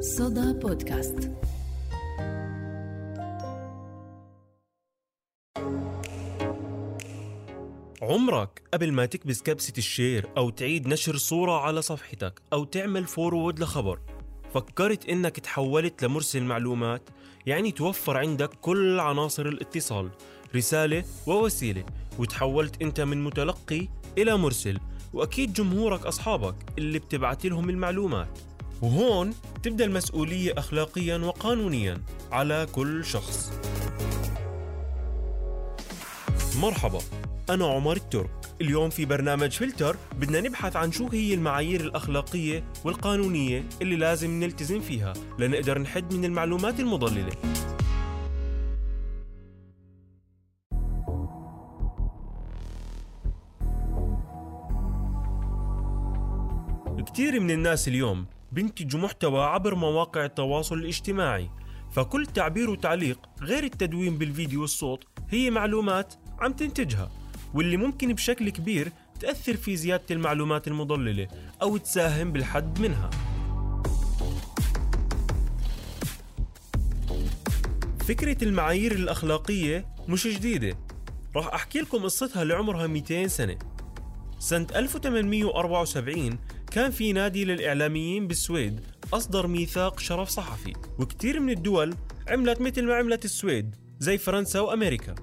صدى بودكاست. عمرك قبل ما تكبس كبسة ال share أو تعيد نشر صورة على صفحتك أو تعمل forward لخبر فكرت إنك تحولت لمرسل معلومات؟ يعني توفر عندك كل عناصر الاتصال رسالة ووسيلة وتحولت أنت من متلقي إلى مرسل وأكيد جمهورك أصحابك اللي بتبعت لهم المعلومات. وهون تبدأ المسؤولية أخلاقيا وقانونيا على كل شخص. مرحبا أنا عمر الترك. اليوم في برنامج فلتر بدنا نبحث عن شو هي المعايير الأخلاقية والقانونية اللي لازم نلتزم فيها لنقدر نحد من المعلومات المضللة. كثير من الناس اليوم بينتجوا محتوى عبر مواقع التواصل الاجتماعي. فكل تعبير وتعليق غير التدوين بالفيديو والصوت هي معلومات عم تنتجها واللي ممكن بشكل كبير تأثر في زيادة المعلومات المضللة أو تساهم بالحد منها. فكرة المعايير الأخلاقية مش جديدة. راح أحكي لكم قصتها لعمرها 200 سنة. سنة 1874 كان في نادي للإعلاميين بالسويد أصدر ميثاق شرف صحفي وكتير من الدول عملت مثل ما عملت السويد زي فرنسا وأمريكا.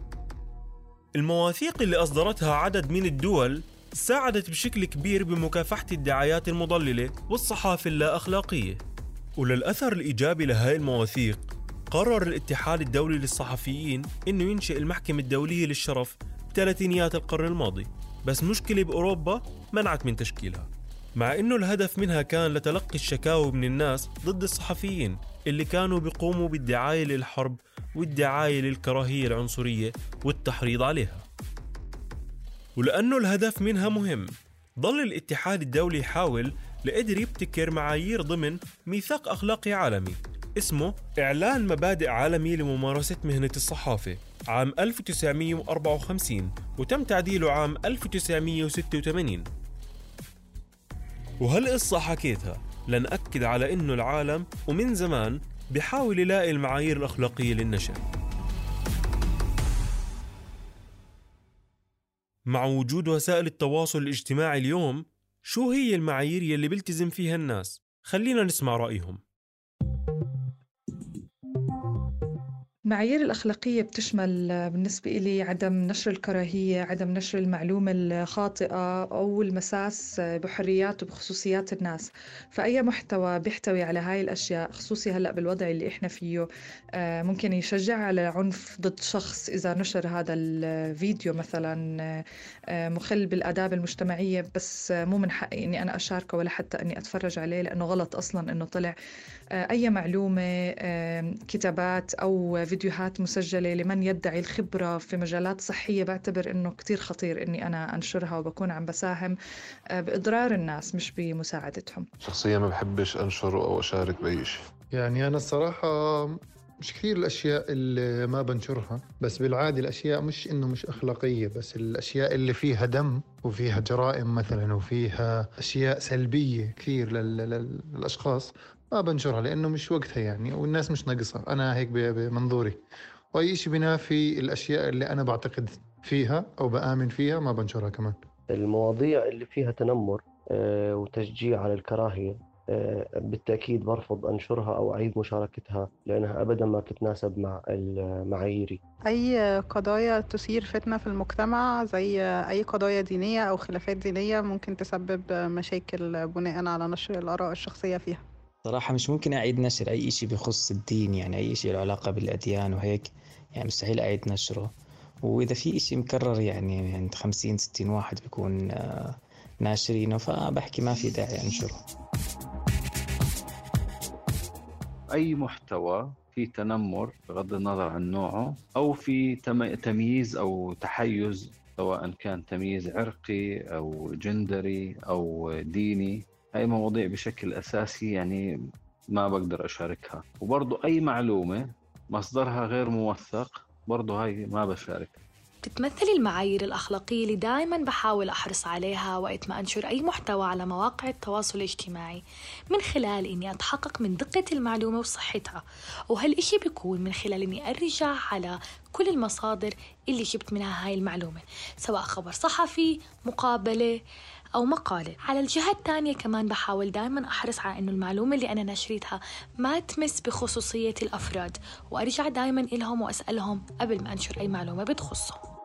المواثيق اللي أصدرتها عدد من الدول ساعدت بشكل كبير بمكافحة الدعايات المضللة والصحافة اللا أخلاقية وللأثر الإيجابي لهاي المواثيق قرر الاتحاد الدولي للصحفيين إنه ينشئ المحكمة الدولية للشرف بثلاثينيات القرن الماضي. بس مشكلة بأوروبا منعت من تشكيلها. مع إنه الهدف منها كان لتلقي الشكاوى من الناس ضد الصحفيين اللي كانوا بيقوموا بالدعاية للحرب والدعاية للكراهية العنصرية والتحريض عليها. ولأنه الهدف منها مهم ظل الاتحاد الدولي يحاول لقدر يبتكر معايير ضمن ميثاق أخلاقي عالمي اسمه إعلان مبادئ عالمي لممارسة مهنة الصحافة عام 1954 وتم تعديله عام 1986 وهالقصة حكيتها؟ لنأكد على إنه العالم ومن زمان بحاول يلاقي المعايير الأخلاقية للنشر مع وجود وسائل التواصل الاجتماعي اليوم شو هي المعايير يلي بيلتزم فيها الناس؟ خلينا نسمع رأيهم. المعايير الأخلاقية بتشمل بالنسبة إلي عدم نشر الكراهية عدم نشر المعلومة الخاطئة أو المساس بحريات وبخصوصيات الناس. فأي محتوى بيحتوي على هاي الأشياء خصوصي هلأ بالوضع اللي إحنا فيه آه، ممكن يشجع على عنف ضد شخص إذا نشر هذا الفيديو مثلا آه، مخل بالآداب المجتمعية. بس مو من حقي إني أنا أشاركه ولا حتى إني أتفرج عليه لأنه غلط أصلا إنه طلع آه، أي معلومة كتابات أو فيديوهات مسجلة لمن يدعي الخبرة في مجالات صحية. بعتبر إنه كتير خطير إني أنا أنشرها وبكون عم بساهم آه، بإضرار الناس مش بمساعدتهم. شخصيا ما بحبش أنشر أو أشارك بأي شيء يعني أنا الصراحة مش كثير الأشياء اللي ما بنشرها بس بالعادة الأشياء مش إنه مش أخلاقية بس الأشياء اللي فيها دم وفيها جرائم مثلا وفيها أشياء سلبية كثير للأشخاص. ما بنشرها لأنه مش وقتها يعني والناس مش ناقصها أنا هيك بمنظوري وأي شيء بينافي الأشياء اللي أنا بعتقد فيها أو بآمن فيها ما بنشرها كمان. المواضيع اللي فيها تنمر آه، وتشجيع على الكراهية آه، بالتأكيد برفض أنشرها أو أعيد مشاركتها لأنها أبدا ما تتناسب مع المعاييري أي قضايا تثير فتنة في المجتمع زي أي قضايا دينية أو خلافات دينية ممكن تسبب مشاكل بناء على نشر الآراء الشخصية فيها. صراحة مش ممكن أعيد نشر أي شيء بخص الدين يعني أي شيء له علاقة بالأديان وهيك يعني مستحيل أعيد نشره. وإذا في شيء مكرر يعني عند خمسين ستين واحد بيكون آه، ناشرينه فبحكي ما في داعي أنشره. أي محتوى في تنمر بغض النظر عن نوعه أو في تمييز أو تحيز سواء كان تمييز عرقي أو جندري أو ديني هاي مواضيع بشكل أساسي يعني ما بقدر أشاركها. وبرضو أي معلومة مصدرها غير موثق برضو هاي ما بشارك. بتتمثل المعايير الأخلاقية اللي دائما بحاول أحرص عليها وقت ما أنشر أي محتوى على مواقع التواصل الاجتماعي من خلال إني أتحقق من دقة المعلومة وصحتها. وهالإشي بيكون من خلال إني أرجع على كل المصادر اللي جبت منها هاي المعلومة سواء خبر صحفي مقابلة أو مقالة. على الجهة الثانية كمان بحاول دائما أحرص على أنه المعلومة اللي أنا نشرتها ما تمس بخصوصية الأفراد وأرجع دائما إلهم وأسألهم قبل ما أنشر أي معلومة بتخصهم.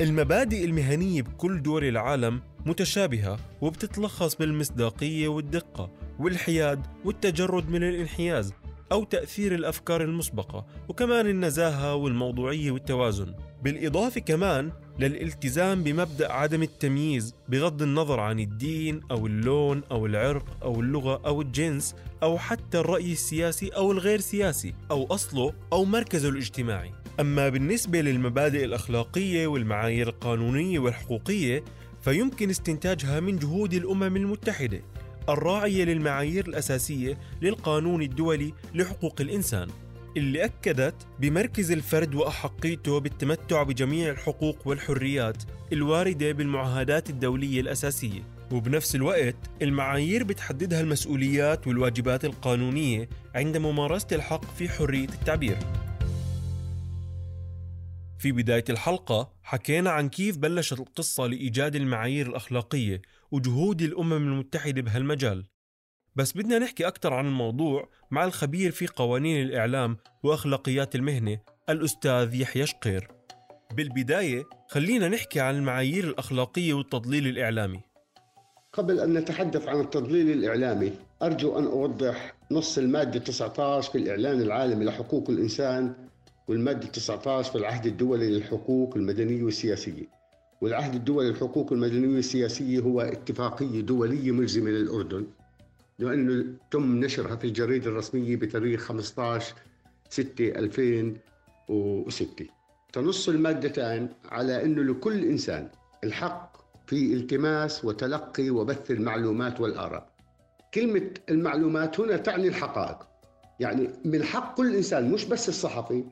المبادئ المهنية بكل دول العالم متشابهة وبتتلخص بالمصداقية والدقة والحياد والتجرد من الانحياز أو تأثير الأفكار المسبقة وكمان النزاهة والموضوعية والتوازن. بالإضافة كمان للالتزام بمبدأ عدم التمييز بغض النظر عن الدين أو اللون أو العرق أو اللغة أو الجنس أو حتى الرأي السياسي أو الغير سياسي أو أصله أو مركزه الاجتماعي. أما بالنسبة للمبادئ الأخلاقية والمعايير القانونية والحقوقية فيمكن استنتاجها من جهود الأمم المتحدة الراعية للمعايير الأساسية للقانون الدولي لحقوق الإنسان اللي أكدت بمركز الفرد وأحقيته بالتمتع بجميع الحقوق والحريات الواردة بالمعاهدات الدولية الأساسية. وبنفس الوقت المعايير بتحددها المسؤوليات والواجبات القانونية عند ممارسة الحق في حرية التعبير. في بداية الحلقة حكينا عن كيف بلشت القصة لإيجاد المعايير الأخلاقية وجهود الأمم المتحدة بهالمجال. بس بدنا نحكي أكثر عن الموضوع مع الخبير في قوانين الإعلام وأخلاقيات المهنة الأستاذ يحيى شقير. بالبداية خلينا نحكي عن المعايير الأخلاقية والتضليل الإعلامي. قبل أن نتحدث عن التضليل الإعلامي أرجو أن أوضح نص المادة 19 في الإعلان العالمي لحقوق الإنسان والمادة 19 في العهد الدولي للحقوق المدنية والسياسية والعهد الدولي للحقوق المدنية والسياسية هو اتفاقية دولية ملزمة للأردن. لأنه تم نشرها في الجريدة الرسمية بتاريخ 15 6 2006 تنص المادتان على أنه لكل إنسان الحق في التماس وتلقي وبث المعلومات والآراء. كلمة المعلومات هنا تعني الحقائق. يعني من حق كل إنسان مش بس الصحفي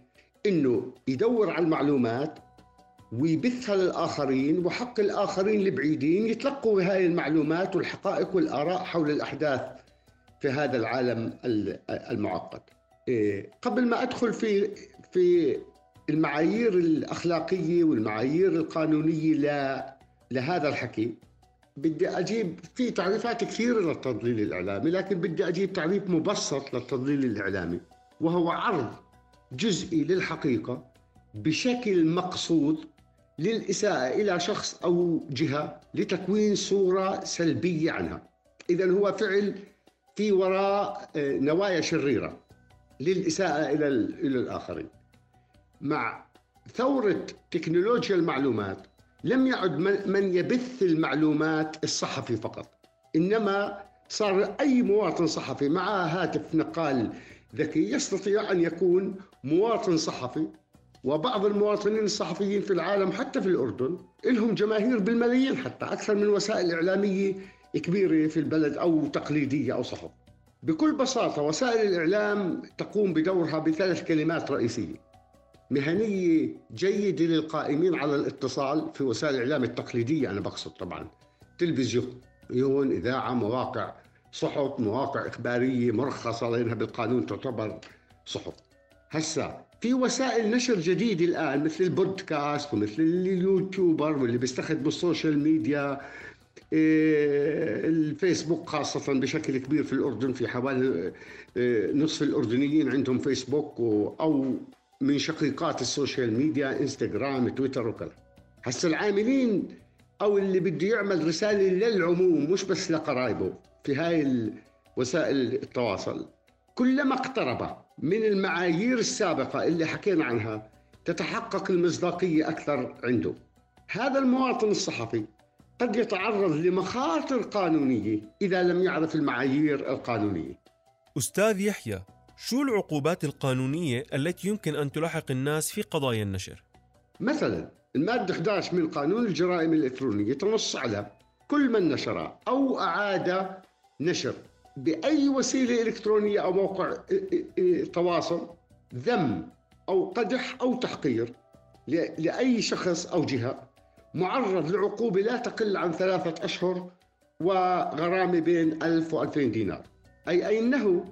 إنه يدور على المعلومات ويبثها للاخرين وحق الآخرين البعيدين يتلقوا هاي المعلومات والحقائق والآراء حول الأحداث في هذا العالم المعقد. إيه، قبل ما أدخل في في المعايير الأخلاقية والمعايير القانونية لهذا الحكي بدي أجيب في تعريفات كثيرة للتضليل الإعلامي لكن بدي أجيب تعريف مبسط للتضليل الإعلامي وهو عرض جزئي للحقيقة بشكل مقصود للإساءة إلى شخص أو جهة لتكوين صورة سلبية عنها. إذا هو فعل في وراء آه، نوايا شريرة للإساءة إلى إلى الآخرين. مع ثورة تكنولوجيا المعلومات لم يعد من يبث المعلومات الصحفي فقط إنما صار أي مواطن صحفي معه هاتف نقال ذكي يستطيع أن يكون مواطن صحفي وبعض المواطنين الصحفيين في العالم حتى في الأردن لهم جماهير بالملايين حتى أكثر من وسائل إعلامية كبيرة في البلد أو تقليدية أو صحف. بكل بساطة وسائل الإعلام تقوم بدورها بثلاث كلمات رئيسية. مهنية جيدة للقائمين على الاتصال في وسائل الإعلام التقليدية أنا بقصد طبعا تلفزيون إذاعة مواقع. صحف مواقع إخبارية مرخصة لأنها بالقانون تعتبر صحف. هسا في وسائل نشر جديدة الآن مثل البودكاست ومثل اليوتيوبر واللي بيستخدموا ال social media إيه، الفيسبوك خاصة بشكل كبير في الأردن في حوالي إيه، نصف الأردنيين عندهم فيسبوك أو من شقيقات ال social media إنستغرام تويتر وكذا. هسا العاملين أو اللي بده يعمل رسالة للعموم مش بس لقرايبه. في هاي وسائل التواصل. كلما اقترب من المعايير السابقة اللي حكينا عنها تتحقق المصداقية أكثر عنده. هذا المواطن الصحفي قد يتعرض لمخاطر قانونية إذا لم يعرف المعايير القانونية. أستاذ يحيى شو العقوبات القانونية التي يمكن أن تلاحق الناس في قضايا النشر؟ مثلا المادة 11 من قانون الجرائم الإلكترونية تنص على كل من نشر أو أعاد نشر بأي وسيلة إلكترونية أو موقع تواصل ذم أو قدح أو تحقير لأي شخص أو جهة معرض لعقوبة لا تقل عن ثلاثة أشهر وغرامة بين 1000 و 2000 دينار. أي أنه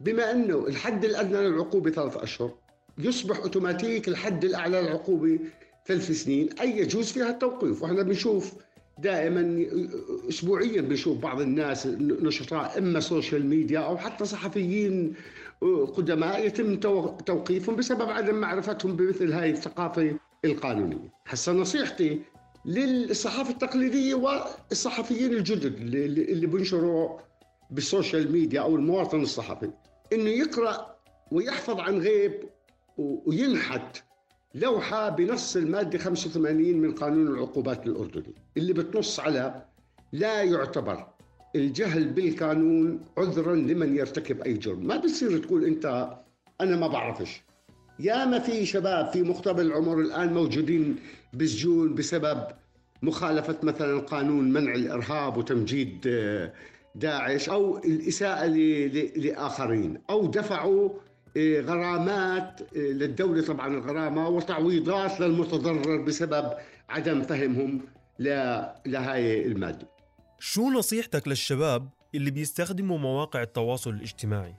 بما أنه الحد الأدنى للعقوبة ثلاثة أشهر يصبح أوتوماتيك الحد الأعلى للعقوبة ثلاث سنين أي يجوز فيها التوقيف. وإحنا بنشوف دائما اسبوعيا بنشوف بعض الناس نشطاء إما social media أو حتى صحفيين قدماء يتم توقيفهم بسبب عدم معرفتهم بمثل هذه الثقافة القانونية. هسه نصيحتي للصحافة التقليدية والصحفيين الجدد اللي بينشروا بالسوشيال ميديا أو المواطن الصحفي إنه يقرأ ويحفظ عن غيب وينحت لوحة بنص المادة 85 من قانون العقوبات الأردني اللي بتنص على لا يعتبر الجهل بالقانون عذرا لمن يرتكب أي جرم. ما بتصير تقول أنت أنا ما بعرفش. يا ما في شباب في مقتبل العمر الآن موجودين بالسجون بسبب مخالفة مثلا قانون منع الإرهاب وتمجيد آه، داعش أو الإساءة لآخرين أو دفعوا غرامات للدولة طبعا الغرامة وتعويضات للمتضرر بسبب عدم فهمهم لهاي المادة. شو نصيحتك للشباب اللي بيستخدموا مواقع التواصل الاجتماعي؟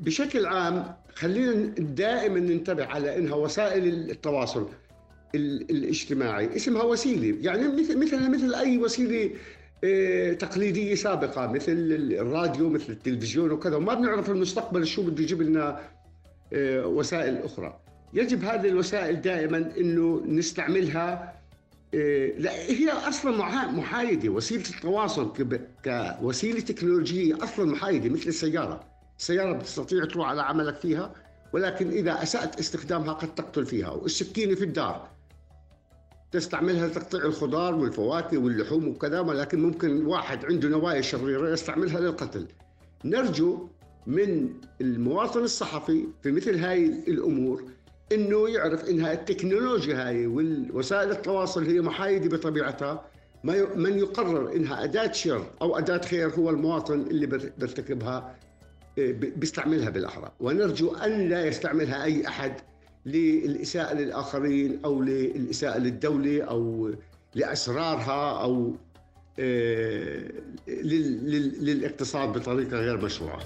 بشكل عام خلينا دائما ننتبه على إنها وسائل التواصل الاجتماعي. اسمها وسيلة. يعني مثل مثل مثل أي وسيلة إيه، تقليدية سابقة مثل الراديو مثل التلفزيون وكذا. وما بنعرف المستقبل شو بده يجيب لنا آه، وسائل أخرى. يجب هذه الوسائل دائما أنه نستعملها آه، هي أصلا محايدة. وسيلة التواصل كوسيلة تكنولوجية أصلا محايدة مثل السيارة، السيارة بتستطيع تروح على عملك فيها ولكن إذا أسأت استخدامها قد تقتل فيها، والسكينة في الدار. تستعملها لتقطيع الخضار والفواكه واللحوم وكذا ولكن ممكن واحد عنده نوايا شريرة يستعملها للقتل. نرجو من المواطن الصحفي في مثل هاي الأمور إنه يعرف انها التكنولوجيا هاي والوسائل التواصل هي محايدة بطبيعتها. من يقرر إنها أداة شر أو أداة خير هو المواطن اللي بيرتكبها آه، بيستعملها بالأحرى. ونرجو أن لا يستعملها أي أحد للإساءة للآخرين أو للإساءة للدولة أو لأسرارها أو آه، للاقتصاد بطريقة غير مشروعة.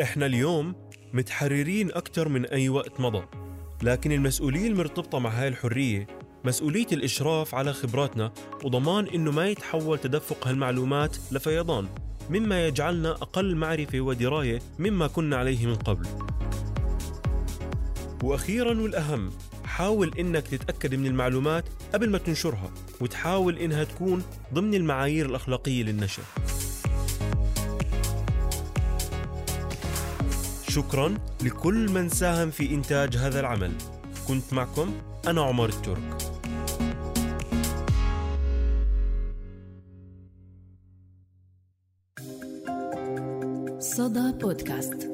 إحنا اليوم متحررين أكثر من أي وقت مضى. لكن المسؤولية المرتبطة مع هاي الحرية مسؤولية الإشراف على خبراتنا وضمان إنه ما يتحول تدفق هالمعلومات لفيضان مما يجعلنا أقل معرفة ودراية مما كنا عليه من قبل. وأخيرا والأهم حاول إنك تتأكد من المعلومات قبل ما تنشرها وتحاول إنها تكون ضمن المعايير الأخلاقية للنشر. شكرا لكل من ساهم في إنتاج هذا العمل. كنت معكم أنا عمر الترك. صدى بودكاست.